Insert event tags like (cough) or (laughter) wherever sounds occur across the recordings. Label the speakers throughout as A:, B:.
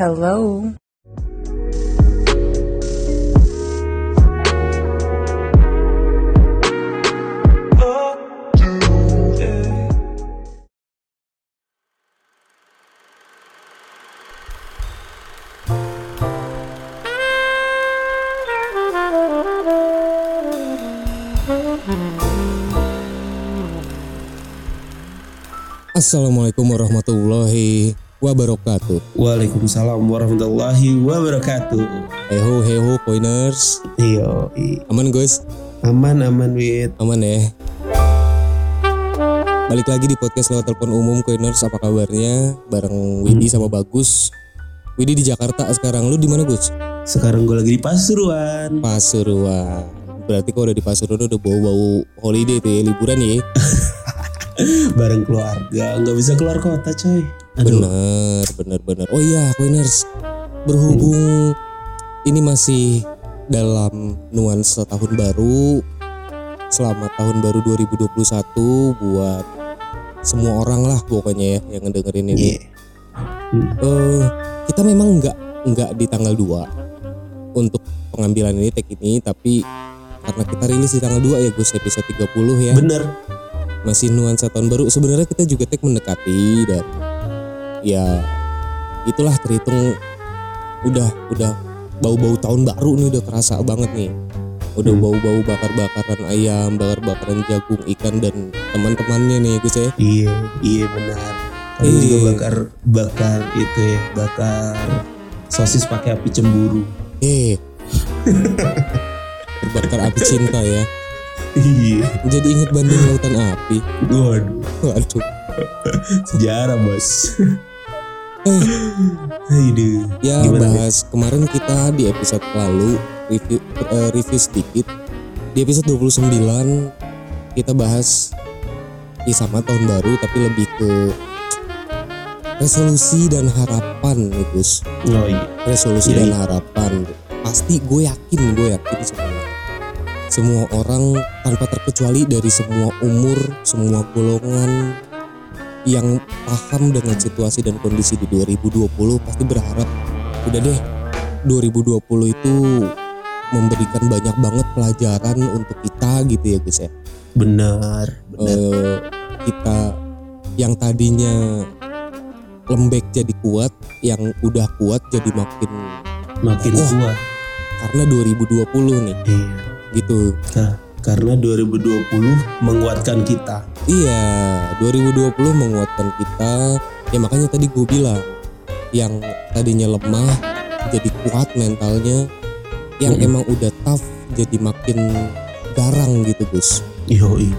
A: Hello.
B: Assalamualaikum warahmatullahi wabarakatuh.
C: Waalaikumsalam warahmatullahi wabarakatuh.
B: Heho heho poiners.
C: Iyo,
B: Aman Gus?
C: aman aman wit.
B: Aman ya. Balik lagi di podcast lewat telepon umum Coiners apa kabarnya? Bareng Widi sama Bagus. Widi di Jakarta sekarang. Lu di mana Gus?
C: Sekarang gue lagi di Pasuruan.
B: Pasuruan. Berarti kalau udah di Pasuruan udah bau-bau holiday tuh ya liburan ya. (laughs)
C: Bareng keluarga, nggak bisa keluar kota coy. Aduh,
B: Bener, bener, bener. Oh iya, Coiners. Berhubung ini masih dalam nuansa tahun baru, selamat tahun baru 2021 buat semua orang lah pokoknya ya yang ngedengerin ini.
C: Iya. Hmm.
B: Eh, kita memang nggak nggak di tanggal 2 untuk pengambilan ini tag ini, tapi karena kita rilis di tanggal 2 ya Gus episode 30 ya
C: Bener.
B: masih nuansa tahun baru sebenarnya kita juga tag mendekati dan ya itulah terhitung udah udah bau-bau tahun baru nih udah kerasa banget nih udah
C: Hmm.
B: bau-bau bakar-bakaran ayam bakar-bakaran jagung ikan dan teman-temannya nih Gus ya
C: Iya, iya benar. Kami
B: Iya.
C: juga bakar bakar itu ya, bakar sosis pakai api cemburu.
B: eh berbakar api cinta ya
C: Iya.
B: jadi inget Bandung Lautan Api
C: Waduh,
B: waduh
C: sejarah bos. Aduh.
B: ya
C: Gimana,
B: bahas kemarin kita di episode lalu review eh, review sedikit. Di episode 29 kita bahas ya sama tahun baru tapi lebih ke resolusi dan harapan nih Gus.
C: Oh iya.
B: resolusi
C: Iya,
B: dan harapan. Pasti gue yakin gue yakin semua semua orang tanpa terkecuali dari semua umur semua golongan yang paham dengan situasi dan kondisi di 2020 pasti berharap udah deh 2020 itu memberikan banyak banget pelajaran untuk kita gitu ya guys ya
C: Benar, benar.
B: Eh, kita yang tadinya lembek jadi kuat yang udah kuat jadi makin
C: Makin
B: Wah.
C: kuat.
B: karena 2020 nih
C: Iya.
B: gitu
C: Ka- Karena 2020 menguatkan kita.
B: iya 2020 menguatkan kita ya makanya tadi gue bilang yang tadinya lemah jadi kuat mentalnya yang
C: Mm-mm.
B: emang udah tough jadi makin garang gitu Gus
C: Yoi.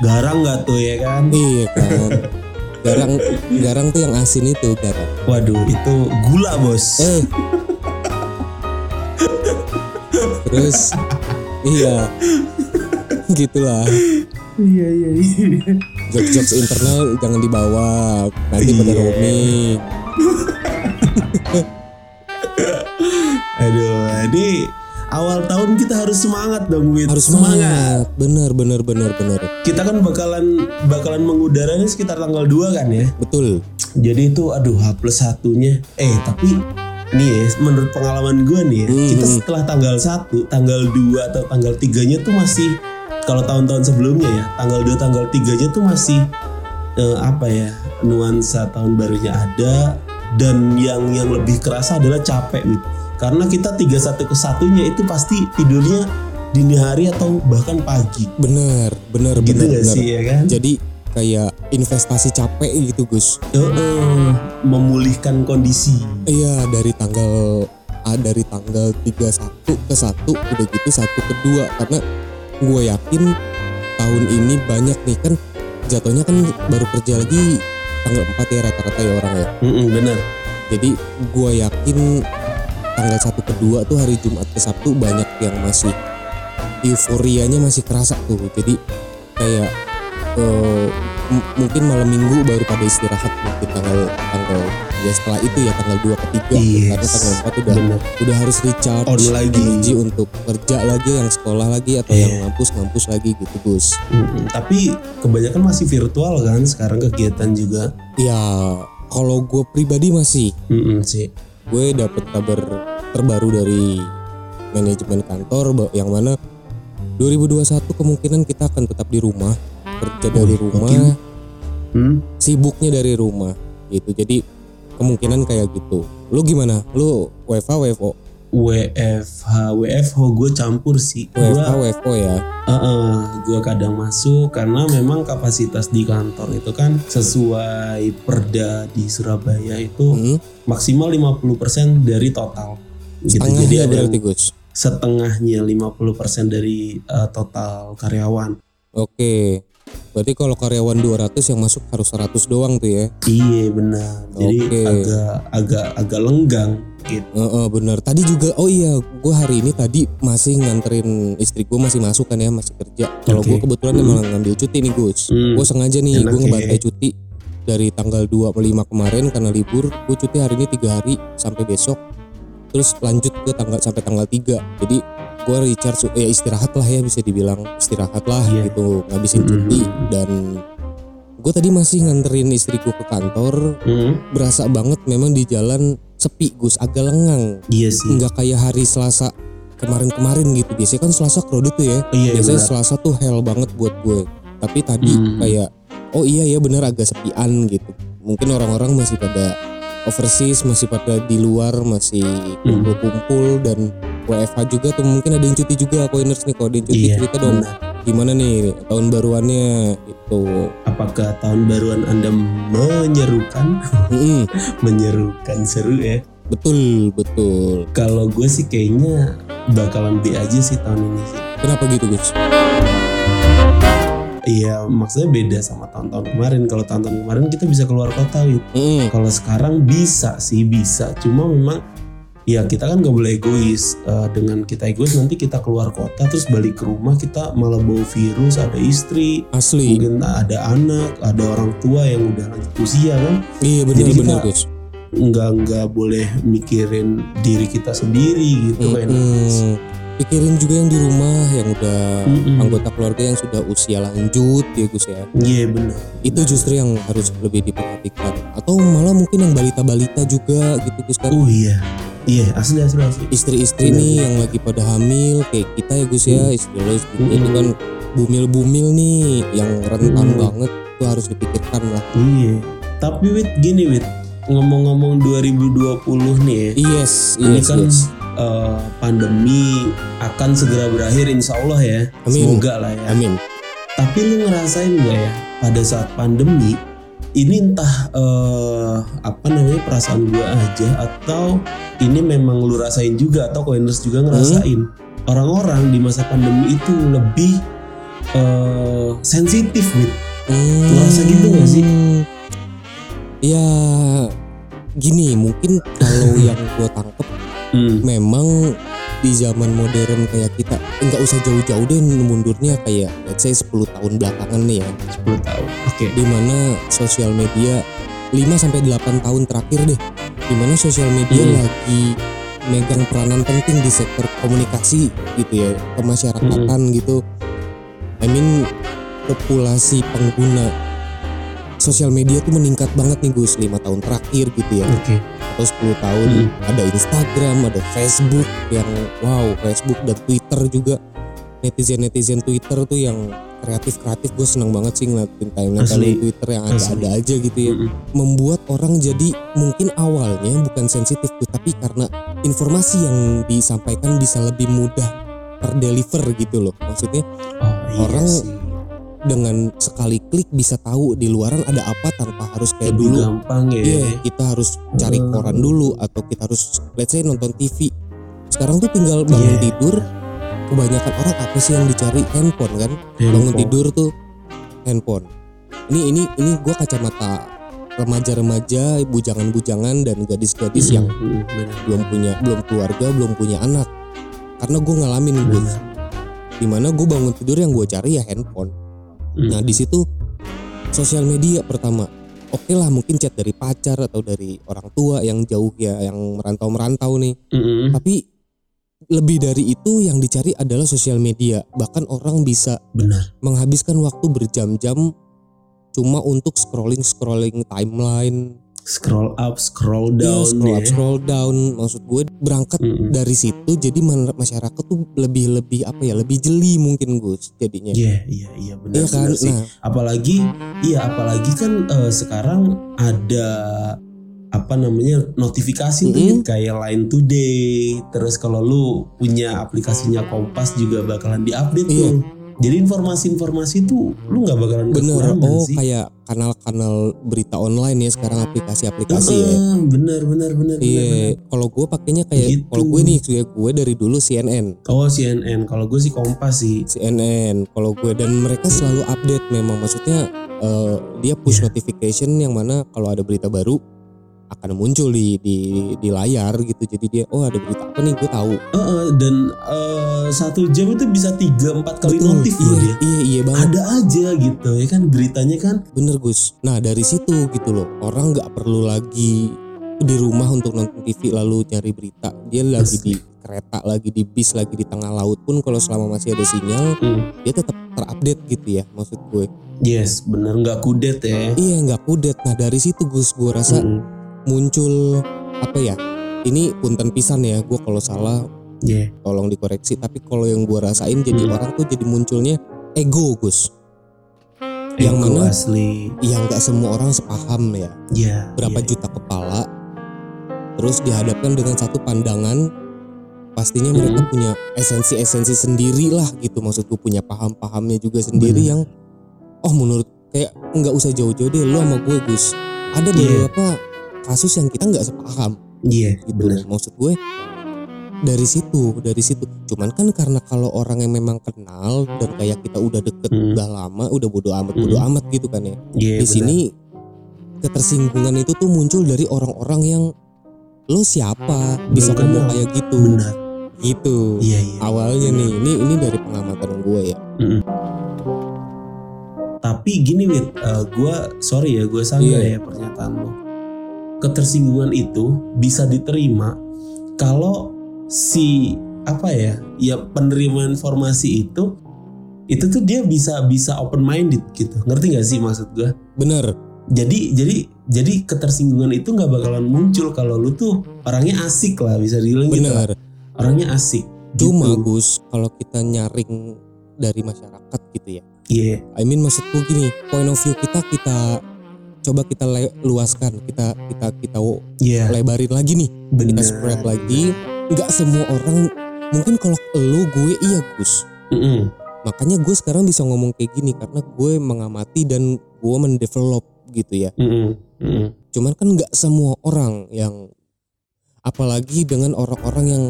C: Garang nggak tuh ya kan?
B: iya kan (laughs) garang garang tuh yang asin itu garang
C: Waduh, itu gula bos.
B: eh (laughs) terus iya (laughs) gitulah
C: Iya iya iya.
B: jokes-jokes internal jangan dibawa nanti pada
C: Iya.
B: roaming (laughs)
C: Aduh, ini awal tahun kita harus semangat dong, Wit.
B: harus semangat bener bener bener bener
C: Kita kan bakalan bakalan mengudaranya sekitar tanggal 2 kan ya.
B: betul
C: Jadi itu aduh H plus satunya. Eh tapi nih ya, menurut pengalaman gue nih ya,
B: Hmm.
C: kita setelah tanggal 1, tanggal 2 atau tanggal 3-nya tuh masih kalau tahun-tahun sebelumnya ya, tanggal 2 tanggal 3-nya tuh masih eh, apa ya, nuansa tahun barunya ada dan yang yang lebih kerasa adalah capek gitu. Karena kita 31 ke satunya itu pasti tidurnya dini hari atau bahkan pagi.
B: bener bener
C: Gitu
B: bener
C: gak
B: bener
C: sih ya kan?
B: jadi kayak investasi capek gitu Gus
C: Heeh, memulihkan kondisi.
B: iya dari tanggal ah, dari tanggal 31 ke 1 udah gitu satu ke 2 karena gue yakin tahun ini banyak nih kan jatuhnya kan baru kerja lagi tanggal 4 ya rata-rata ya orang ya
C: Mm-mm, bener.
B: jadi gue yakin tanggal 1 ke 2 tuh hari Jumat ke Sabtu banyak yang masih euforianya masih kerasa tuh jadi kayak m- mungkin malam minggu baru pada istirahat mungkin tanggal tanggal ya setelah itu ya tanggal 2 ke 3
C: Yes.
B: karena tanggal 4 udah
C: Bener.
B: udah harus recharge
C: On lagi.
B: energi untuk kerja lagi yang sekolah lagi atau
C: Iya.
B: yang ngampus-ngampus lagi gitu Gus
C: Mm-mm, Tapi kebanyakan masih virtual kan sekarang kegiatan juga.
B: ya kalau gue pribadi masih
C: Mm-mm, sih.
B: gue dapet kabar terbaru dari manajemen kantor yang mana 2021 kemungkinan kita akan tetap di rumah kerja dari rumah.
C: Hmm?
B: sibuknya dari rumah gitu jadi kemungkinan kayak gitu. Lu gimana? Lu WFH WFO
C: WFH WFH gue campur sih.
B: WFH
C: gue
B: WFO ya?
C: Gue kadang masuk karena memang kapasitas di kantor itu kan sesuai perda di Surabaya itu
B: hmm?
C: maksimal 50% dari total. Gitu. Jadi ada
B: berarti
C: yang
B: Gus?
C: setengahnya 50% dari uh, total karyawan.
B: Oke berarti kalau karyawan 200 yang masuk harus 100 doang tuh ya
C: iya benar jadi
B: Oke.
C: agak agak agak lenggang gitu
B: Heeh, bener. Tadi juga, oh iya, gue hari ini tadi masih nganterin istri gue masih masuk kan ya, masih kerja. Kalau
C: Oke.
B: gue kebetulan emang ngambil cuti nih Gus.
C: Hmm.
B: Gue sengaja nih, gue
C: ya.
B: ngebantai cuti dari tanggal 25 kemarin karena libur. Gue cuti hari ini tiga hari sampai besok. Terus lanjut ke tanggal sampai tanggal 3 Jadi gue recharge, ya istirahat lah ya bisa dibilang istirahat lah
C: Iya.
B: gitu, ngabisin
C: Mhm.
B: cuti dan gue tadi masih nganterin istriku ke kantor.
C: Hmm,
B: Berasa banget memang di jalan sepi Gus, agak lengang
C: iya sih
B: nggak kayak hari Selasa kemarin-kemarin gitu biasanya kan Selasa crowded tuh ya
C: iya
B: biasanya
C: benar.
B: Selasa tuh hell banget buat gue tapi tadi
C: Hmm.
B: kayak oh iya ya bener agak sepian gitu mungkin orang-orang masih pada overseas masih pada di luar masih
C: Hmm.
B: kumpul-kumpul dan WFH juga tuh mungkin ada yang cuti juga coiners nih kalau ada yang cuti
C: iya
B: cerita dong.
C: benar.
B: gimana nih tahun baruannya itu
C: apakah tahun baruan anda menyerukan? (laughs) Menyerukan seru ya.
B: Betul betul.
C: Kalau gue sih kayaknya bakalan B aja sih tahun ini sih.
B: Kenapa gitu Gus
C: Iya, maksudnya beda sama tahun-tahun kemarin. Kalau tahun-tahun kemarin kita bisa keluar kota, Wid.
B: Mm-mm,
C: Kalau sekarang bisa sih bisa. Cuma memang ya kita kan gak boleh egois. Eh, dengan kita egois nanti kita keluar kota terus balik ke rumah kita malah bawa virus. Ada istri,
B: asli
C: mungkin ada anak, ada orang tua yang udah lanjut usia kan.
B: iya
C: Jadi
B: benar-benar Gus
C: Nggak nggak boleh mikirin diri kita sendiri gitu kan.
B: Pikirin juga yang di rumah yang udah
C: Mm-mm.
B: anggota keluarga yang sudah usia lanjut ya Gus ya
C: Iya benar.
B: itu justru yang harus lebih diperhatikan atau malah mungkin yang balita-balita juga gitu Gus kan
C: Oh iya, iya asli asli asli.
B: istri-istri nih yang lagi pada hamil kayak kita ya Gus ya istri lo istri lo itu kan bumil-bumil nih yang rentan
C: Mm.
B: banget itu harus dipikirkan lah
C: Iya. Tapi wit gini wit ngomong-ngomong 2020 nih ya.
B: yes
C: Ini
B: yes
C: kan
B: yes
C: eh, pandemi akan segera berakhir insya Allah ya.
B: Amin.
C: Semoga lah ya.
B: amin
C: Tapi lu ngerasain gak ya pada saat pandemi ini entah eh, apa namanya perasaan gua aja atau ini memang lu rasain juga atau koiners juga ngerasain orang-orang di masa pandemi itu lebih eh, sensitif wit. Ngerasa gitu gak sih?
B: Hmm, Ya gini mungkin kalau (laughs) yang gue tangkep
C: Hmm.
B: memang di zaman modern kayak kita nggak usah jauh-jauh deh mundurnya kayak let's say 10 tahun belakangan nih ya
C: 10 tahun. Oke.
B: di mana sosial media 5 sampai 8 tahun terakhir deh di mana sosial media
C: Hmm.
B: lagi megang peranan penting di sektor komunikasi gitu ya kemasyarakatan gitu I mean populasi pengguna sosial media tuh meningkat banget nih Gus 5 tahun terakhir gitu ya
C: Oke.
B: Atau 10 tahun
C: Hmm.
B: ada Instagram ada Facebook yang wow Facebook dan Twitter juga netizen netizen Twitter tuh yang kreatif kreatif gue seneng banget sih ngeliatin timeline timeline Twitter yang ada ada aja gitu ya
C: Mm-mm.
B: membuat orang jadi mungkin awalnya bukan sensitif tuh tapi karena informasi yang disampaikan bisa lebih mudah terdeliver gitu loh maksudnya
C: Oh, iya
B: Orang
C: sih.
B: Dengan sekali klik bisa tahu di luaran ada apa tanpa harus kayak
C: lebih
B: dulu
C: gampang ya.
B: Iya, kita harus cari
C: Hmm.
B: koran dulu atau kita harus let's say nonton TV. Sekarang tuh tinggal bangun
C: Iya.
B: tidur. Kebanyakan orang apa sih yang dicari handphone kan? Bangun
C: Handphone.
B: tidur tuh handphone. Ini ini ini gua kacamata remaja-remaja, bujangan-bujangan dan gadis-gadis yang
C: Mm-mm, benar.
B: belum punya belum keluarga, belum punya anak. Karena gue ngalamin gue,
C: di
B: mana gue bangun tidur yang gue cari ya handphone.
C: Mm.
B: Nah di situ sosial media pertama. Oke lah mungkin chat dari pacar atau dari orang tua yang jauh ya yang merantau-merantau nih.
C: Mm-mm.
B: Tapi lebih dari itu yang dicari adalah sosial media. Bahkan orang bisa
C: benar.
B: menghabiskan waktu berjam-jam cuma untuk scrolling-scrolling timeline,
C: scroll up, scroll
B: Iya,
C: down
B: scroll up,
C: ya.
B: scroll down. Maksud gue berangkat
C: Mm-mm.
B: dari situ jadi masyarakat tuh lebih lebih apa ya lebih jeli mungkin Gus jadinya.
C: Iya, iya, iya benar
B: Iya kan?
C: sih.
B: Nah,
C: Apalagi iya apalagi kan eh, sekarang ada apa namanya notifikasi tuh
B: Mm-mm.
C: Wit, kayak Line Today. Terus kalau lu punya aplikasinya Kompas juga bakalan diupdate
B: Iya.
C: tuh. Jadi informasi-informasi tuh lu nggak bakalan
B: bener.
C: kekurangan
B: Oh
C: sih.
B: kayak kanal-kanal berita online ya sekarang aplikasi-aplikasi ya.
C: Heeh, bener bener bener.
B: Iya, kalau gue pakainya kayak
C: Gitu.
B: kalau gue nih gue, gue dari dulu CNN,
C: Oh CNN, kalau gue sih Kompas sih.
B: CNN. Kalau gue dan mereka selalu update memang maksudnya eh, dia push
C: Iya.
B: notification yang mana kalau ada berita baru akan muncul di di di layar gitu. Jadi dia oh ada berita apa nih gue tahu.
C: Heeh, dan eh, satu jam itu bisa tiga empat kali notif
B: iya,
C: loh dia.
B: iya iya banget.
C: Ada aja gitu ya kan beritanya kan.
B: Bener Gus. Nah dari situ gitu loh orang nggak perlu lagi di rumah untuk nonton TV lalu nyari berita. Dia lagi di kereta, lagi di bis, lagi di tengah laut pun kalau selama masih ada sinyal
C: Hmm.
B: dia tetap terupdate gitu ya maksud gue.
C: Yes, bener nggak kudet ya.
B: Iya nggak kudet. Nah dari situ Gus gue rasa
C: Mm-mm.
B: Muncul apa ya? Ini punten pisan ya. Gue kalau salah
C: Iya.
B: tolong dikoreksi. Tapi kalau yang gue rasain jadi
C: Hmm.
B: orang tuh jadi munculnya ego Gus. Yang
C: Ego
B: mana
C: asli.
B: yang nggak semua orang sepaham ya.
C: Iya.
B: Berapa
C: iya.
B: juta kepala. Terus dihadapkan dengan satu pandangan. Pastinya mereka
C: Hmm.
B: punya esensi-esensi sendiri lah gitu. Maksud gue punya paham-pahamnya juga sendiri
C: Bener.
B: yang oh menurut kayak nggak usah jauh-jauh deh lo sama gue Gus. Ada
C: Iya.
B: beberapa kasus yang kita nggak sepaham
C: Iya,
B: gitu.
C: bener.
B: Maksud gue dari situ, dari situ. Cuman kan karena kalau orang yang memang kenal dan kayak kita udah deket,
C: Hmm.
B: udah lama, udah bodo amat, bodo
C: Hmm.
B: amat gitu kan ya.
C: Iya,
B: Di
C: bener.
B: sini ketersinggungan itu tuh muncul dari orang-orang yang lo siapa bisa
C: Belum
B: ngomong
C: kenal.
B: kayak gitu,
C: benar.
B: gitu.
C: Iya, iya.
B: Awalnya nih, ini ini dari pengamatan gue ya.
C: Tapi gini Wit, eh, gue sorry ya gue sanggah
B: Iya.
C: ya pernyataan lo. Ketersinggungan itu bisa diterima kalau si apa ya, ya penerima informasi itu itu tuh dia bisa bisa open minded gitu. Ngerti gak sih maksud gue?
B: Bener,
C: Jadi jadi jadi ketersinggungan itu nggak bakalan muncul kalau lu tuh orangnya asik lah bisa dibilang gitu.
B: bener.
C: Orangnya asik.
B: Cuma
C: gitu.
B: Gus, kalau kita nyaring dari masyarakat gitu ya.
C: Iya.
B: I mean maksudku gini, point of view kita kita coba kita le- luaskan, kita kita kita
C: Iya.
B: lebarin lagi nih, kita
C: Benar.
B: spread lagi. Nggak semua orang, mungkin kalau lu gue iya Gus.
C: Mm-mm.
B: Makanya gue sekarang bisa ngomong kayak gini karena gue mengamati dan gue mendevelop gitu ya.
C: Mm-mm. Mm-mm.
B: Cuman kan nggak semua orang yang, apalagi dengan orang-orang yang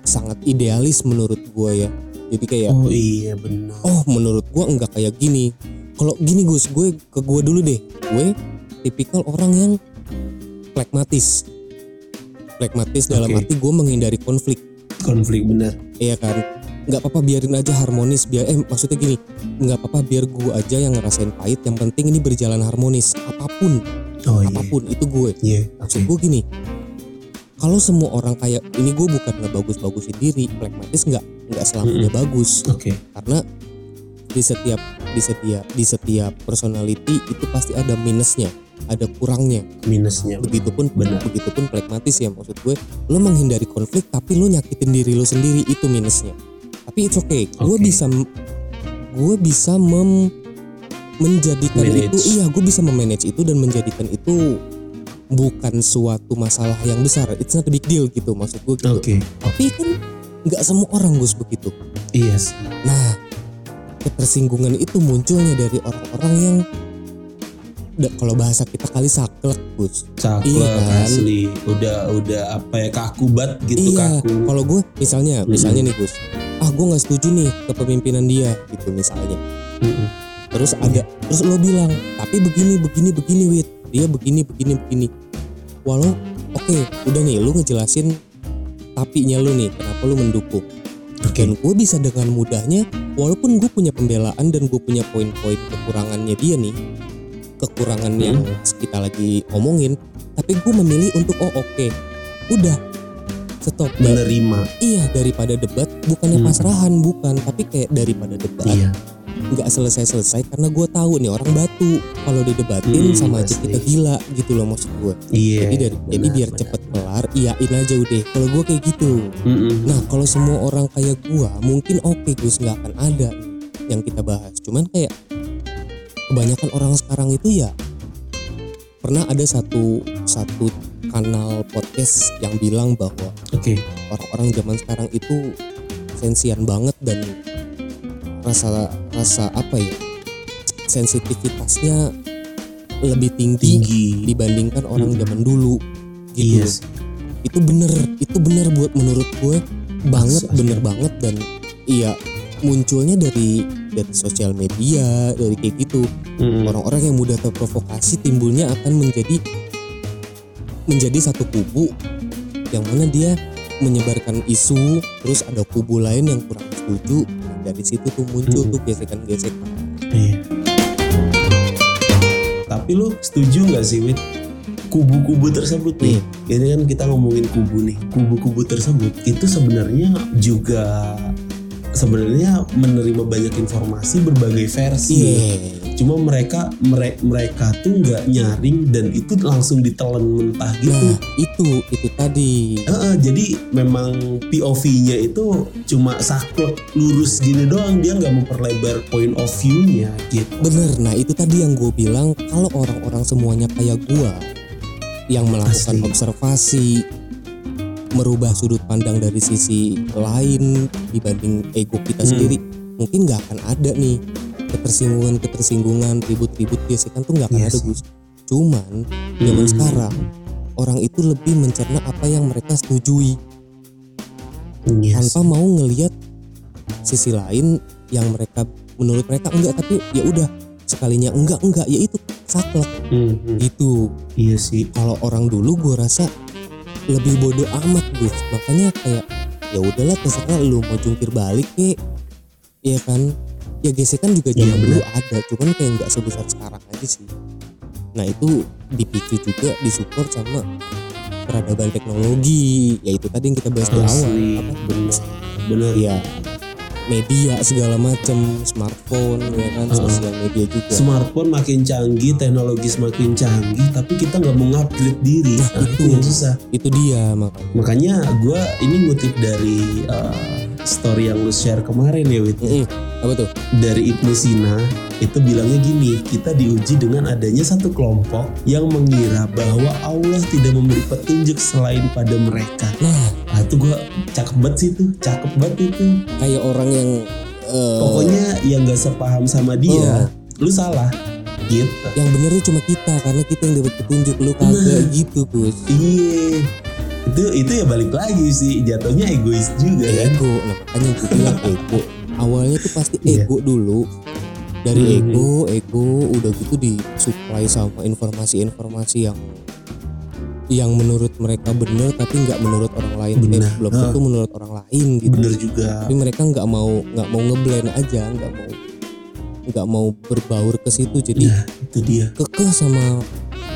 B: sangat idealis menurut gue ya. Jadi kayak
C: Oh iya benar.
B: oh menurut gua nggak kayak gini kalau gini Gus gue ke gua dulu deh gue tipikal orang yang pragmatis pragmatis dalam
C: Oke.
B: arti gue menghindari konflik.
C: Konflik benar.
B: Iya kan? Nggak apa-apa biarin aja harmonis. Biar eh maksudnya gini nggak apa-apa biar gue aja yang ngerasain pahit. Yang penting ini berjalan harmonis. Apa pun.
C: Oh iya.
B: apa pun itu gue
C: Iya.
B: maksud gue gini kalau semua orang kayak ini gue bukan ngebagus-bagusin diri. Pragmatis nggak nggak selamanya bagus.
C: Oke.
B: karena di setiap di setiap di setiap personality itu pasti ada minusnya ada kurangnya
C: Minusnya.
B: begitupun
C: Benar.
B: begitupun pragmatis ya maksud gue lo menghindari konflik tapi lo nyakitin diri lo sendiri itu minusnya tapi it's okay gue
C: Oke.
B: bisa gue bisa mem menjadikan
C: Manage.
B: itu iya gue bisa memanage itu dan menjadikan itu bukan suatu masalah yang besar it's not a big deal gitu maksud gue gitu.
C: Oke.
B: tapi kan nggak semua orang Gus begitu
C: Iya sih.
B: Nah, ketersinggungan itu munculnya dari orang-orang yang kalau bahasa kita kali saklek, Gus.
C: Caklek
B: Iya kan?
C: asli. Udah udah apa ya kaku banget gitu
B: iya,
C: kaku.
B: kalau gue misalnya,
C: Mm-mm.
B: misalnya nih Gus, ah gue nggak setuju nih kepemimpinan dia gitu misalnya.
C: Mm-mm.
B: Terus ada, terus lo bilang, tapi begini, begini, begini, wit, dia begini, begini, begini. Walau, oke, udah nih, lu ngejelasin tapinya lu nih, kenapa lu mendukung.
C: Oke.
B: Dan gue bisa dengan mudahnya, walaupun gue punya pembelaan dan gue punya poin-poin kekurangannya dia nih, kekurangan
C: Hmm.
B: yang kita lagi omongin, tapi gue memilih untuk oh oke, udah stop. Dan-
C: Menerima.
B: iya daripada debat, bukannya
C: Hmm.
B: pasrahan bukan, tapi kayak daripada debat,
C: Iya.
B: nggak selesai-selesai karena gue tahu nih orang batu kalau didebatin
C: Hmm,
B: sama aja kita gila gitu loh maksud gue
C: Iya.
B: jadi dari jadi
C: benar,
B: biar
C: benar.
B: cepet kelar iyain aja udah kalau gue kayak gitu
C: Mm-mm.
B: nah kalau semua orang kayak gue mungkin oke Gus nggak akan ada yang kita bahas cuman kayak kebanyakan orang sekarang itu ya pernah ada satu satu kanal podcast yang bilang bahwa
C: Oke.
B: orang-orang zaman sekarang itu sensian banget dan rasa rasa apa ya sensitivitasnya lebih tinggi,
C: Tinggi.
B: dibandingkan orang
C: Hmm.
B: zaman dulu gitu
C: Iya
B: loh.
C: sih.
B: itu bener itu bener buat menurut gue banget bener banget dan iya munculnya dari dari sosial media dari kayak gitu
C: Mm-mm.
B: orang-orang yang mudah terprovokasi timbulnya akan menjadi menjadi satu kubu yang mana dia menyebarkan isu terus ada kubu lain yang kurang setuju dari situ tuh muncul
C: Mm-mm.
B: tuh gesekan-gesekan
C: Iya. Tapi lu setuju nggak sih Wit? Kubu-kubu tersebut nih, ini kan kita ngomongin kubu nih. Kubu-kubu tersebut itu sebenarnya juga sebenarnya menerima banyak informasi berbagai versi.
B: iya
C: Cuma mereka mere- mereka tuh nggak nyaring dan itu langsung ditelan mentah gitu.
B: nah itu itu tadi
C: Heeh, jadi memang POV-nya itu cuma saklek lurus gini doang dia nggak memperlebar point of view-nya gitu.
B: bener nah itu tadi yang gue bilang kalau orang-orang semuanya kayak gue yang melakukan
C: Asli.
B: observasi merubah sudut pandang dari sisi lain dibanding ego kita
C: Hmm.
B: sendiri mungkin nggak akan ada nih ketersinggungan ketersinggungan ribut-ribut gesekan tuh nggak akan
C: Iya
B: ada. Gus cuman zaman
C: Hmm.
B: sekarang orang itu lebih mencerna apa yang mereka setujui
C: Yes.
B: tanpa mau ngelihat sisi lain yang mereka menurut mereka enggak tapi ya udah sekalinya enggak enggak ya itu saklek
C: Hmm, hmm.
B: gitu
C: Iya sih.
B: kalau orang dulu gue rasa lebih bodoh amat Gus. Makanya kayak ya udahlah terserah lu mau jungkir balik kek ya kan? Ya gesekan juga zaman dulu ada cuman kayak nggak sebesar sekarang aja sih. Nah itu dipicu juga disupport sama peradaban teknologi. Ya itu tadi yang kita bahas di awal. Apa?
C: Benar. Benar.
B: ya media segala macam smartphone ya kan
C: Heeh.
B: sosial media juga
C: Smartphone makin canggih, teknologi semakin canggih, tapi kita nggak mau upgrade diri.
B: Nah,
C: Nah, itu
B: itu.
C: yang susah.
B: itu dia makanya
C: Makanya gue ini ngutip dari uh, story yang lu share kemarin ya Wit.
B: Mm-mm. apa tuh
C: Dari Ibnu Sina itu bilangnya gini, kita diuji dengan adanya satu kelompok yang mengira bahwa Allah tidak memberi petunjuk selain pada mereka.
B: nah
C: Nah itu gue cakep banget sih tuh, cakep banget itu.
B: kayak orang yang eh,
C: Pokoknya yang gak sepaham sama dia,
B: Oh.
C: lu salah. Gitu.
B: yang bener tuh cuma kita karena kita yang dapat petunjuk lu kagak
C: Nah.
B: gitu Gus
C: Iya. Itu itu ya balik lagi sih jatuhnya egois juga kan.
B: ego nah makanya gue bilang (laughs) ego awalnya tuh pasti
C: Iya.
B: ego dulu dari
C: Mhm.
B: ego ego udah gitu disuplai sama informasi-informasi yang yang menurut mereka bener tapi nggak menurut orang lain Eh,
C: Benar.
B: belum tentu menurut orang lain gitu
C: Bener juga.
B: tapi mereka nggak mau nggak mau ngeblend aja nggak mau nggak mau berbaur ke situ jadi
C: Nah itu dia.
B: kekeh sama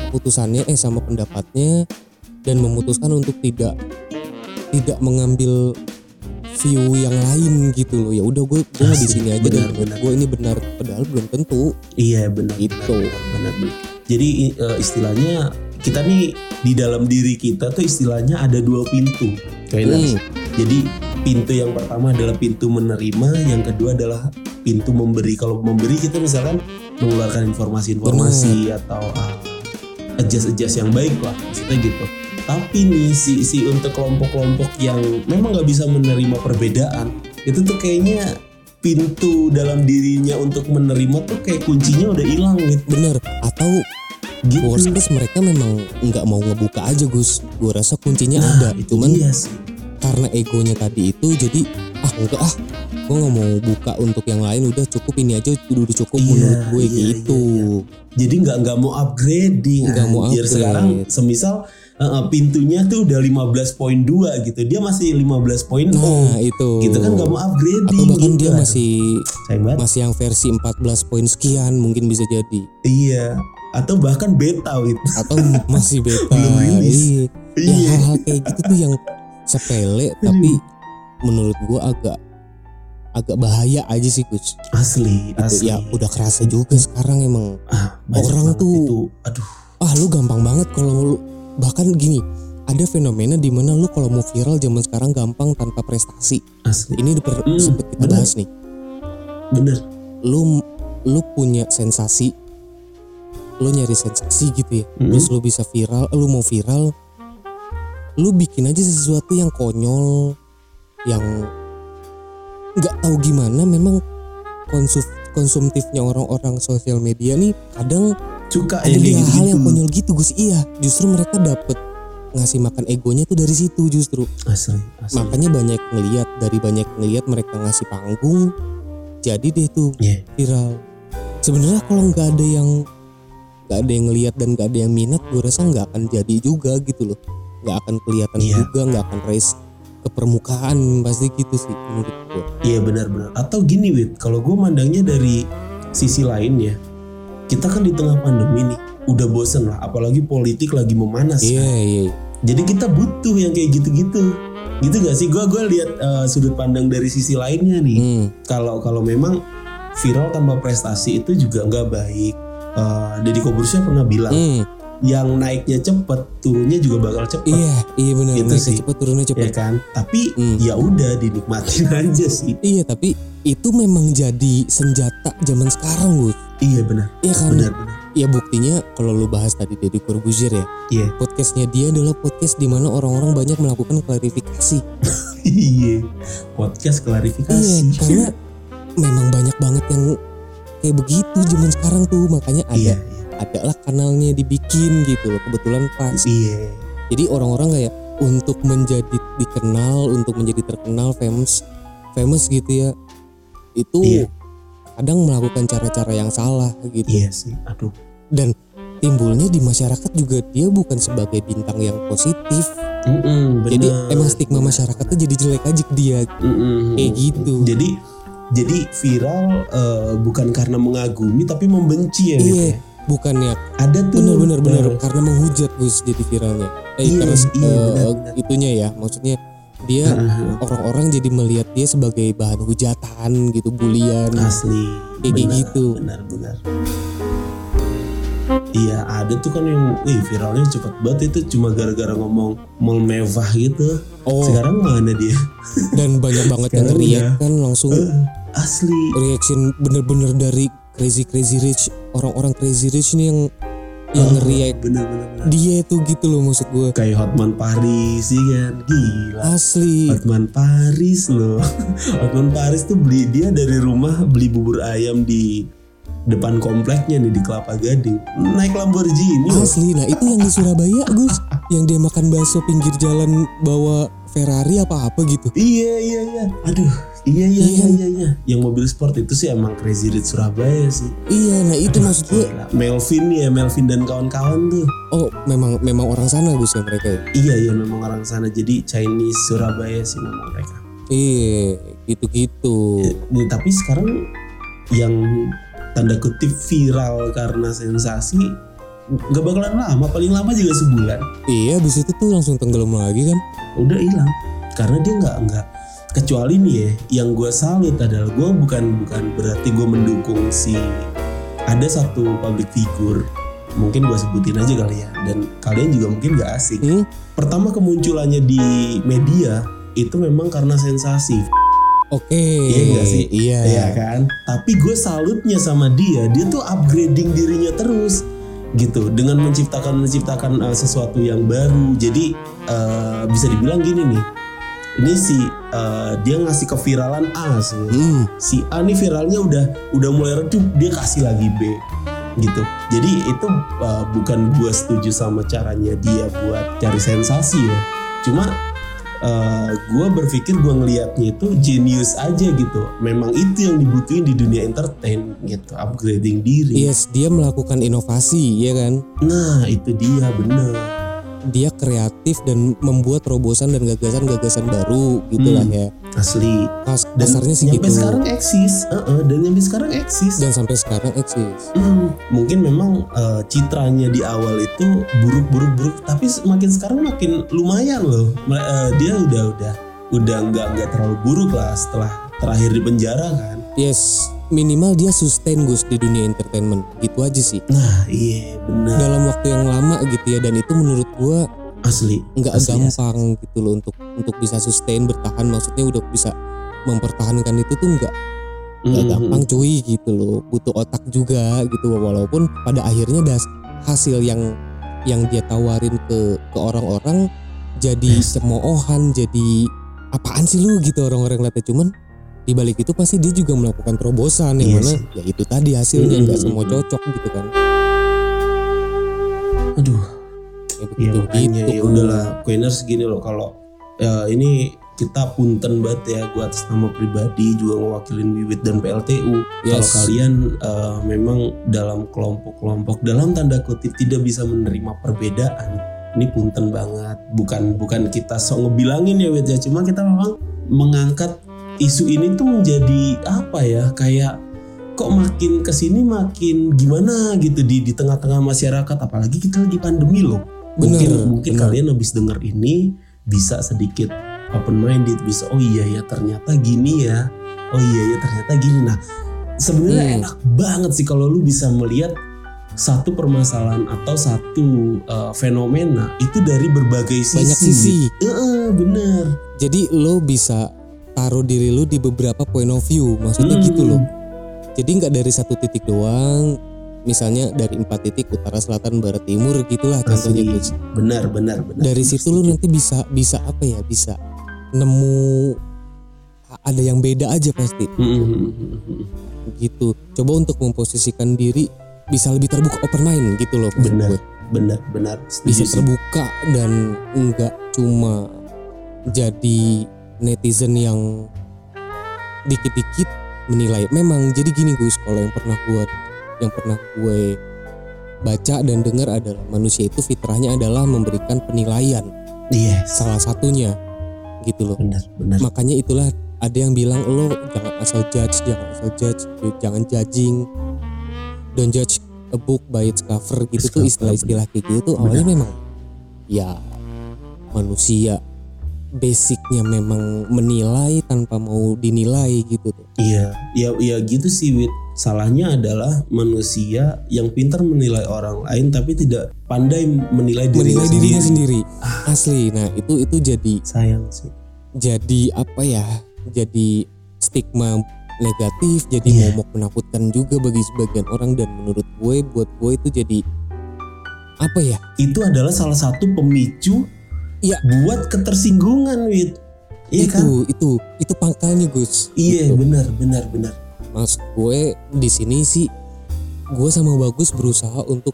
B: putusannya eh sama pendapatnya dan memutuskan untuk tidak tidak mengambil view yang lain gitu loh ya udah gue gue di sini aja
C: benar,
B: dan menurut
C: benar.
B: gue ini benar padahal belum tentu
C: Iya benar.
B: Itu.
C: Benar, benar, benar. Jadi eh, istilahnya kita nih di dalam diri kita tuh istilahnya ada dua pintu. Kayak
B: Hmm,
C: Jadi pintu yang pertama adalah pintu menerima, yang kedua adalah pintu memberi. Kalau memberi kita misalkan mengeluarkan informasi-informasi atau uh, adjust-adjust yang baik lah, maksudnya gitu. Tapi nih si si untuk kelompok-kelompok yang memang nggak bisa menerima perbedaan, itu tuh kayaknya pintu dalam dirinya untuk menerima tuh kayak kuncinya udah hilang gitu.
B: bener atau
C: gitu.
B: worst case mereka memang nggak mau ngebuka aja Gus gue rasa kuncinya
C: Nah,
B: ada
C: itu
B: cuman
C: dia sih.
B: karena egonya tadi itu jadi ah enggak ah gue nggak mau buka untuk yang lain udah cukup ini aja udah cukup
C: Iya,
B: menurut gue
C: iya,
B: gitu
C: jadi nggak nggak mau upgrading
B: Nggak mau upgrade.
C: sekarang semisal uh, pintunya tuh udah 15.2 gitu. Dia masih 15.0
B: nah itu.
C: Gitu kan nggak mau upgrading
B: atau bahkan
C: gitu.
B: dia
C: Aduh,
B: masih masih yang versi 14 poin sekian mungkin bisa jadi.
C: Iya. Atau bahkan beta gitu
B: atau (laughs) masih beta.
C: Belum rilis.
B: Iya. ya
C: iya.
B: hal-hal kayak gitu tuh yang sepele tapi menurut gua agak agak bahaya aja sih Gus.
C: asli
B: Gitu.
C: asli.
B: Ya udah kerasa juga sekarang emang.
C: Ah,
B: orang tuh-
C: itu. Aduh.
B: Ah lu gampang banget kalau lu bahkan gini ada fenomena di mana lu kalau mau viral zaman sekarang gampang tanpa prestasi.
C: asli
B: Ini udah per-
C: Hmm,
B: sempet kita
C: bener.
B: bahas nih.
C: bener
B: Lu lu punya sensasi lu nyari sensasi gitu ya.
C: Mhm.
B: Terus lu bisa viral, lu mau viral lu bikin aja sesuatu yang konyol yang nggak tahu gimana memang konsum konsumtifnya orang-orang sosial media nih kadang
C: suka
B: ada
C: yang kayak
B: hal yang
C: gitu.
B: konyol gitu Gus. Iya justru mereka dapet ngasih makan egonya tuh dari situ justru.
C: Asli asli.
B: Makanya banyak ngeliat dari banyak ngeliat mereka ngasih panggung jadi deh tuh
C: Iya.
B: viral. Sebenarnya kalau nggak ada yang nggak ada yang ngeliat dan nggak ada yang minat gue rasa nggak akan jadi juga gitu loh. Nggak akan kelihatan
C: Iya.
B: juga nggak akan raise ke permukaan pasti gitu sih menurut gue
C: Iya benar-benar. Atau gini wit, kalau gue mandangnya dari sisi lain ya, kita kan di tengah pandemi nih, udah bosen lah, apalagi politik lagi memanas.
B: iya
C: kan.
B: iya
C: Jadi kita butuh yang kayak gitu-gitu. Gitu gak sih? Gue gue lihat eh, sudut pandang dari sisi lainnya nih.
B: Hmm,
C: Kalau kalau memang viral tanpa prestasi itu juga nggak baik. Eh Deddy Kobursya pernah bilang,
B: hmm,
C: yang naiknya cepet, turunnya juga bakal cepet.
B: iya iya benar
C: Gitu
B: naiknya
C: sih.
B: cepet turunnya cepet
C: Ya kan? Tapi
B: Hmm.
C: ya udah dinikmatin (laughs) aja sih.
B: Iya tapi itu memang jadi senjata zaman sekarang Gus.
C: Iya benar,
B: Iya kan?
C: benar-benar.
B: Ya buktinya kalau lu bahas tadi Deddy Corbuzier ya.
C: Iya.
B: Podcastnya dia adalah podcast di mana orang-orang banyak melakukan klarifikasi. (laughs)
C: Iya, podcast klarifikasi.
B: Iya karena memang banyak banget yang kayak begitu zaman sekarang tuh makanya ada
C: iya,
B: ada lah kanalnya dibikin gitu loh kebetulan pas.
C: iya,
B: Jadi orang-orang kayak untuk menjadi dikenal, untuk menjadi terkenal, famous, famous gitu ya. Itu
C: Iya.
B: kadang melakukan cara-cara yang salah gitu.
C: iya sih. Aduh,
B: Dan timbulnya di masyarakat juga dia bukan sebagai bintang yang positif.
C: Mm-mm,
B: Jadi
C: bener.
B: emang stigma masyarakatnya jadi jelek aja ke dia.
C: Mm-mm.
B: kayak gitu.
C: Jadi jadi viral eh, bukan karena mengagumi tapi membenci ya. Wit,
B: Iya,
C: ya?
B: bukannya
C: Ada tuh.
B: bener-bener bener
C: eh,
B: karena menghujat Gus jadi viralnya. Eh
C: Iya,
B: karena
C: iya,
B: eh,
C: benar-benar.
B: itunya ya, maksudnya dia
C: eh,
B: orang-orang jadi melihat dia sebagai bahan hujatan gitu, bulian.
C: asli.
B: Kayak
C: Benar,
B: gitu.
C: Benar-benar. Iya ada tuh kan yang wih viralnya cepet banget itu cuma gara-gara ngomong mall mewah gitu.
B: Oh,
C: Sekarang mana dia?
B: dan banyak banget yang react
C: udah.
B: kan langsung
C: Eh, asli.
B: reaction bener-bener dari crazy crazy rich. Orang-orang crazy rich nih yang yang
C: Oh,
B: react
C: bener-bener.
B: dia itu gitu loh maksud gue
C: kayak Hotman Paris sih kan? Gila.
B: Asli.
C: Hotman Paris loh. (laughs) Hotman Paris tuh beli dia dari rumah beli bubur ayam di depan kompleknya nih di Kelapa Gading. Naik Lamborghini.
B: Asli nah itu yang di Surabaya Gus. Yang dia makan bakso pinggir jalan bawa Ferrari apa apa gitu.
C: Iya iya iya. Aduh iya iya
B: Iya
C: iya. iya iya. Yang mobil sport itu sih emang crazy rich Surabaya sih.
B: Iya nah itu maksud gue.
C: Melvin ya Melvin dan kawan-kawan tuh.
B: Oh memang memang orang sana Gus ya mereka ya?
C: Iya iya memang orang sana. Jadi Chinese Surabaya sih memang mereka.
B: Iya gitu-gitu.
C: Nih, tapi sekarang yang tanda kutip viral karena sensasi nggak bakalan lama paling lama juga sebulan.
B: Iya abis itu tuh langsung tenggelam lagi kan?
C: Udah hilang karena dia nggak nggak kecuali nih ya yang gue salut adalah gue bukan bukan berarti gue mendukung si ada satu public figure mungkin gue sebutin aja kali ya dan kalian juga mungkin nggak asing.
B: Hmm?
C: pertama kemunculannya di media itu memang karena sensasi
B: oke
C: Iya nggak sih?
B: iya
C: Iya kan? Tapi gue salutnya sama dia, dia tuh upgrading dirinya terus gitu dengan menciptakan menciptakan uh, sesuatu yang baru. Jadi uh, bisa dibilang gini nih. Ini si uh, dia ngasih keviralan A sih.
B: Hmm,
C: Si A nih viralnya udah udah mulai redup, dia kasih lagi B gitu. Jadi itu uh, bukan gue setuju sama caranya dia buat cari sensasi ya. Cuma gue berpikir gue ngelihatnya itu genius aja gitu. Memang itu yang dibutuhin di dunia entertain gitu, upgrading diri.
B: yes dia melakukan inovasi ya kan
C: Nah itu dia bener.
B: dia kreatif dan membuat terobosan dan gagasan-gagasan baru gitu lah
C: Hmm.
B: ya
C: Asli.
B: Kas,
C: Dan
B: kasarnya sih
C: nyampe
B: gitu
C: sekarang eksis, Heeh, dan nyampe sekarang eksis.
B: dan sampai sekarang eksis
C: Hmm, mungkin memang eh, citranya di awal itu buruk-buruk-buruk, tapi makin sekarang makin lumayan loh. Eh, dia udah udah udah nggak nggak terlalu buruk lah setelah terakhir di penjara kan.
B: Yes minimal dia sustain Gus di dunia entertainment. Gitu aja sih.
C: Nah iya benar.
B: Dalam waktu yang lama gitu ya dan itu menurut gua
C: asli
B: nggak
C: Asli,
B: gampang gitu loh untuk untuk bisa sustain bertahan. Maksudnya udah bisa mempertahankan itu tuh nggak nggak
C: Mhm.
B: gampang cuy gitu loh butuh otak juga gitu walaupun pada akhirnya das hasil yang yang dia tawarin ke ke orang-orang jadi
C: Yes.
B: cemoohan jadi apaan sih lu gitu orang-orang lihatnya cuman di balik itu pasti dia juga melakukan terobosan yang
C: Iya
B: mana ya itu tadi hasilnya nggak semua cocok gitu kan.
C: Aduh.
B: Ya begitu
C: makanya
B: gitu.
C: ya udahlah Queeners gini loh kalau ya ini kita punten banget ya gue atas nama pribadi juga mewakilin Wiwit dan PLTU kalau
B: Yes.
C: kalian eh, memang dalam kelompok-kelompok dalam tanda kutip tidak bisa menerima perbedaan ini punten banget. Bukan bukan kita sok ngebilangin ya Wit ya. Cuma kita memang mengangkat isu ini tuh menjadi apa ya kayak kok makin ke sini makin gimana gitu di di tengah-tengah masyarakat. Apalagi kita lagi pandemi loh.
B: Bener,
C: mungkin mungkin
B: bener.
C: kalian habis denger ini bisa sedikit open minded bisa oh iya ya ternyata gini ya. Oh iya ya ternyata gini. Nah sebenarnya
B: Hmm.
C: enak banget sih kalau lu bisa melihat satu permasalahan atau satu uh, fenomena itu dari berbagai sisi.
B: Banyak sisi.
C: Heeh, bener.
B: Jadi lo bisa taruh diri lo di beberapa point of view maksudnya
C: Hmm.
B: gitu loh. Jadi nggak dari satu titik doang misalnya dari empat titik utara selatan barat timur gitulah contohnya
C: benar benar benar.
B: Dari situ lo nanti bisa bisa apa ya bisa nemu ada yang beda aja pasti.
C: Hmm,
B: gitu. Coba untuk memposisikan diri bisa lebih terbuka open mind gitu loh
C: Benar.
B: gue.
C: benar benar.
B: Bisa terbuka dan enggak cuma jadi netizen yang dikit-dikit menilai. Memang jadi gini Gus, kalau yang pernah gue yang pernah gue baca dan dengar adalah manusia itu fitrahnya adalah memberikan penilaian.
C: Yes.
B: Salah satunya gitu loh.
C: benar benar
B: Makanya itulah ada yang bilang lo jangan asal judge, jangan asal judge, jangan judging, don't judge a book by its cover gitu
C: Its
B: tuh istilah-istilah kayak gitu tuh awalnya memang ya manusia basicnya memang menilai tanpa mau dinilai gitu tuh.
C: Iya, ya, ya gitu sih Wit. Salahnya adalah manusia yang pintar menilai orang lain tapi tidak pandai menilai dirinya
B: menilai
C: sendiri.
B: dirinya sendiri. Asli. Nah, itu itu jadi
C: Sayang sih.
B: jadi apa ya? Jadi stigma negatif, jadi
C: Iya.
B: momok menakutkan juga bagi sebagian orang dan menurut gue buat gue itu jadi apa ya?
C: Itu adalah salah satu pemicu
B: Iya.
C: buat ketersinggungan Wit. Iya
B: itu
C: kan?
B: itu itu pangkalnya Gus.
C: Iya,
B: Gitu.
C: benar, benar, benar.
B: Maksud gue di sini sih gue sama Bagus berusaha untuk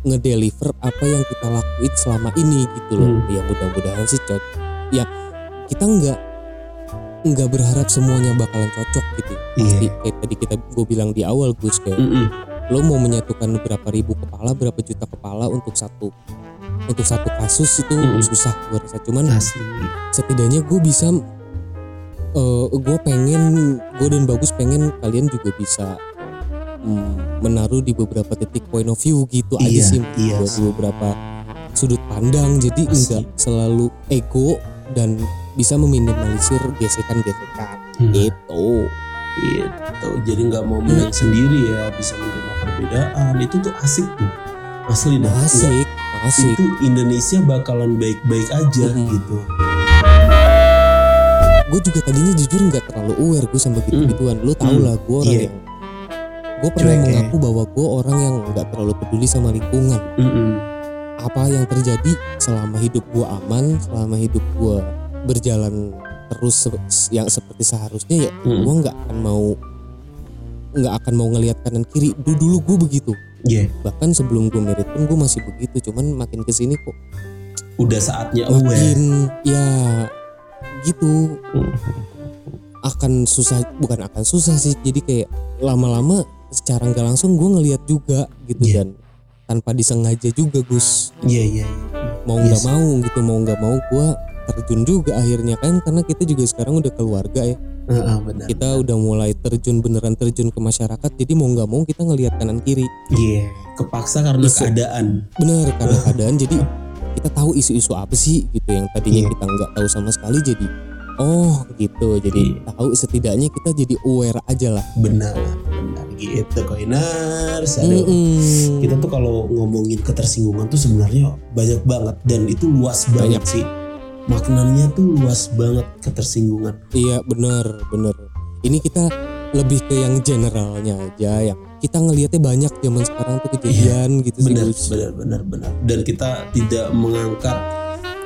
B: ngedeliver apa yang kita lakuin selama ini gitu loh.
C: Hmm.
B: Ya mudah-mudahan sih cocok. Ya kita nggak nggak berharap semuanya bakalan cocok gitu. Pasti
C: Iya.
B: kayak tadi kita gue bilang di awal Gus kayak
C: Mm-mm.
B: lo mau menyatukan berapa ribu kepala, berapa juta kepala untuk satu untuk satu kasus itu
C: Mm-mm.
B: susah gue rasa. Cuman
C: Asli.
B: setidaknya gue bisa eh gue pengen gue dan bagus pengen kalian juga bisa mm, menaruh di beberapa titik point of view gitu aja
C: Iya,
B: sih
C: iya
B: buat beberapa sudut pandang jadi enggak selalu ego dan bisa meminimalisir gesekan-gesekan
C: Hmm.
B: gitu
C: Gitu. Jadi nggak mau menang sendiri ya, bisa menerima perbedaan. Itu tuh asik tuh. Asli dah.
B: Asik asik
C: Itu Indonesia bakalan baik-baik aja
B: Mm-mm.
C: gitu.
B: Gue juga tadinya jujur nggak terlalu aware gue sama gitu-gituan lu tau
C: Hmm.
B: lah gue orang
C: Iya.
B: yang gue pernah
C: Cuek ya.
B: mengaku bahwa gue orang yang nggak terlalu peduli sama lingkungan
C: Mm-mm.
B: apa yang terjadi selama hidup gue aman selama hidup gue berjalan terus se- yang seperti seharusnya ya
C: Mm.
B: gue nggak akan mau nggak akan mau ngelihat kanan kiri dulu dulu gue begitu
C: Iya.
B: bahkan sebelum gue merit pun gue masih begitu cuman makin ke sini kok
C: Udah saatnya aware.
B: makin ya gitu akan susah bukan akan susah sih jadi kayak lama-lama secara nggak langsung gue ngelihat juga gitu
C: Iya.
B: dan tanpa disengaja juga Gus
C: Iya iya.
B: mau
C: Iya
B: nggak
C: sih.
B: mau gitu mau nggak mau gue terjun juga akhirnya kan karena kita juga sekarang udah keluarga ya
C: Heeh, benar.
B: kita udah mulai terjun beneran terjun ke masyarakat jadi mau nggak mau kita ngelihat kanan kiri
C: Iya. Kepaksa karena
B: Isu.
C: keadaan.
B: bener karena keadaan jadi kita tahu isu-isu apa sih gitu yang tadinya
C: Iya.
B: kita nggak tahu sama sekali jadi Oh gitu. Jadi
C: Iya.
B: tahu setidaknya kita jadi aware aja lah.
C: benar benar gitu koiners aduh
B: Mm-mm.
C: kita tuh kalau ngomongin ketersinggungan tuh sebenarnya banyak banget dan itu luas banget sih maknanya tuh luas banget ketersinggungan
B: Iya bener bener. Ini kita lebih ke yang generalnya aja yang kita ngelihatnya banyak zaman sekarang tuh kejadian gitu sih
C: benar
B: Gus.
C: benar benar benar dan kita tidak mengangkat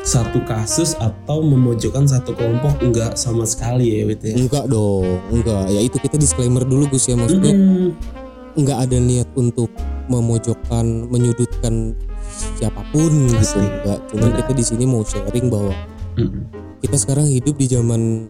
C: satu kasus atau memojokkan satu kelompok enggak sama sekali ya Wit ya
B: Enggak dong, enggak. Ya itu kita disclaimer dulu Gus ya maksudnya
C: Mm-mm.
B: enggak ada niat untuk memojokkan, menyudutkan siapa pun gitu.
C: Pasti.
B: Enggak. Cuman
C: Benar.
B: kita di sini mau sharing bahwa
C: Mm-mm.
B: kita sekarang hidup di zaman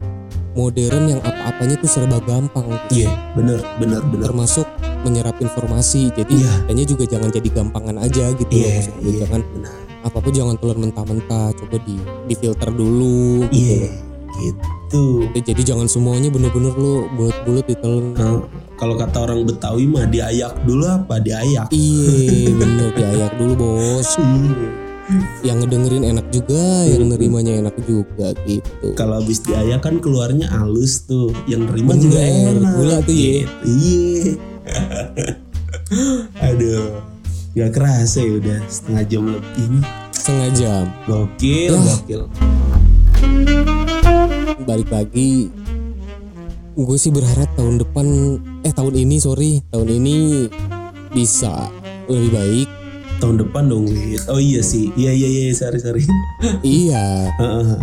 B: modern yang apa-apanya tuh serba gampang.
C: Iya benar benar benar
B: Termasuk menyerap informasi. Jadi kitanya juga jangan jadi gampangan aja gitu. loh,
C: iya
B: maksud gue.
C: iya
B: Jangan
C: benar
B: apa-apa jangan telan mentah-mentah. Coba di difilter dulu.
C: iya
B: loh.
C: gitu
B: Ya, Jadi jangan semuanya bener-bener lu bulat-bulat ditelan.
C: Nah, kalau kata orang Betawi mah diayak dulu apa diayak
B: Iya (laughs) bener diayak dulu bos
C: Iya.
B: Yang ngedengerin enak juga Yang nerimanya enak juga gitu.
C: Kalau habis diayak kan keluarnya halus tuh yang nerima
B: Bener,
C: juga enak.
B: gula tuh, ya. (laughs)
C: Iya aduh Gak kerasa ya udah setengah jam lebih.
B: Setengah jam.
C: Gokil,
B: Yah.
C: gokil.
B: Balik lagi. Gue sih berharap tahun depan Eh tahun ini sorry Tahun ini Bisa lebih baik
C: Tahun depan dong Wit Oh iya sih. Iya iya iya sorry sorry.
B: Iya.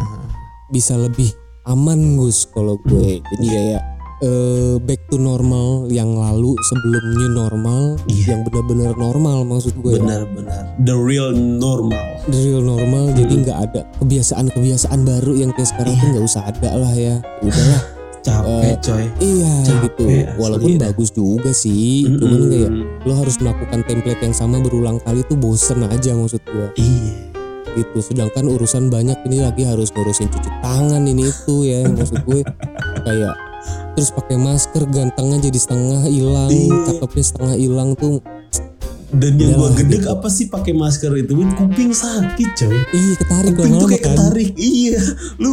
B: (laughs) Bisa lebih aman Gus Kalau gue. Jadi kayak eh, Back to normal Yang lalu sebelum new normal
C: Iya.
B: Yang benar-benar normal maksud gue
C: Benar-benar The real normal.
B: The real normal jadi nggak ada kebiasaan-kebiasaan baru yang kayak sekarang tuh nggak usah ada lah ya Ya. Udahlah (laughs)
C: Capek coy
B: iya
C: Capek
B: gitu
C: asli
B: walaupun
C: dah.
B: bagus juga sih
C: Mm-mm.
B: cuman kayak lo harus melakukan template yang sama berulang kali tuh bosen aja maksud gua
C: Iya
B: gitu sedangkan urusan banyak ini lagi harus ngurusin cuci tangan ini itu ya (laughs) maksud gue kayak terus pakai masker gantengnya jadi setengah hilang
C: Iya.
B: cakepnya setengah hilang tuh
C: Dan yang gua
B: Udah lah,
C: gedek
B: gitu.
C: apa sih pakai masker itu? Wit kuping sakit coy.
B: Ih ketarik
C: kuping tuh
B: lama-lama
C: kayak
B: kan
C: ketarik. Iya. Lu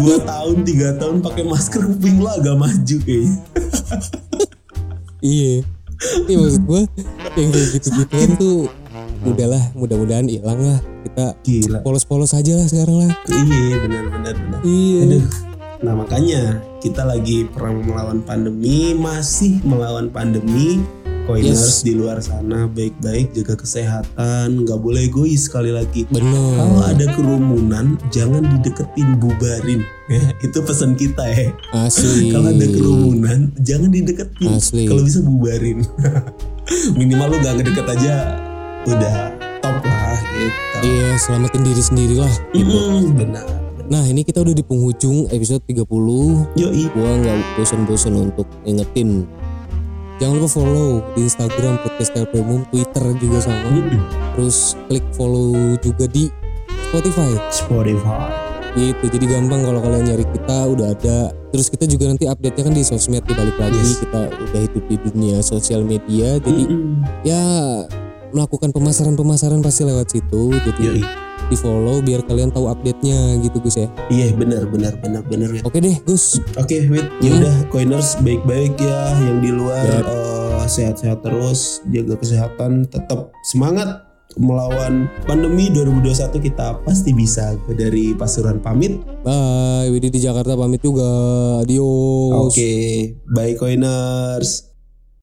C: dua tahun tiga tahun pakai masker kuping lu agak maju kayaknya.
B: Iya. Iya maksud gue yang kayak gitu-gituan tuh udahlah mudah-mudahan hilang lah. Kita polos-polos aja lah sekarang lah.
C: iya benar benar benar.
B: Iya.
C: aduh. Nah makanya kita lagi perang melawan pandemi masih melawan pandemi Coiners
B: Yes.
C: di luar sana baik-baik jaga kesehatan nggak boleh egois sekali lagi
B: Bener.
C: kalau ada kerumunan jangan dideketin bubarin ya itu pesan kita ya
B: Asli. (laughs)
C: kalau ada kerumunan jangan dideketin
B: Asli.
C: kalau bisa bubarin (laughs) minimal lu gak ngedeket aja udah top lah gitu
B: Iya selamatin diri sendiri lah. Gitu.
C: Mm, benar
B: Nah ini kita udah di penghujung episode 30
C: yoi
B: Gua nggak bosan-bosan untuk ingetin Jangan lupa follow di Instagram Podcast Umum, Twitter juga sama.
C: Mm-mm.
B: Terus klik follow juga di Spotify.
C: Spotify
B: gitu jadi gampang kalau kalian nyari kita udah ada terus kita juga nanti update nya kan di sosmed di balik lagi
C: Yes.
B: kita udah hidup di dunia sosial media jadi
C: Mm-mm.
B: ya melakukan pemasaran-pemasaran pasti lewat situ jadi
C: Yoi.
B: Di follow biar kalian tahu update nya gitu Gus ya
C: Iya benar benar benar benar Wit.
B: oke deh Gus
C: Oke Wit, ya
B: Hmm.
C: udah coiners baik-baik ya yang di luar eh, sehat-sehat terus, jaga kesehatan, tetap semangat melawan pandemi 2021 kita pasti bisa. Dari Pasuruan pamit.
B: bye Widi di Jakarta pamit juga adios
C: Oke, bye coiners.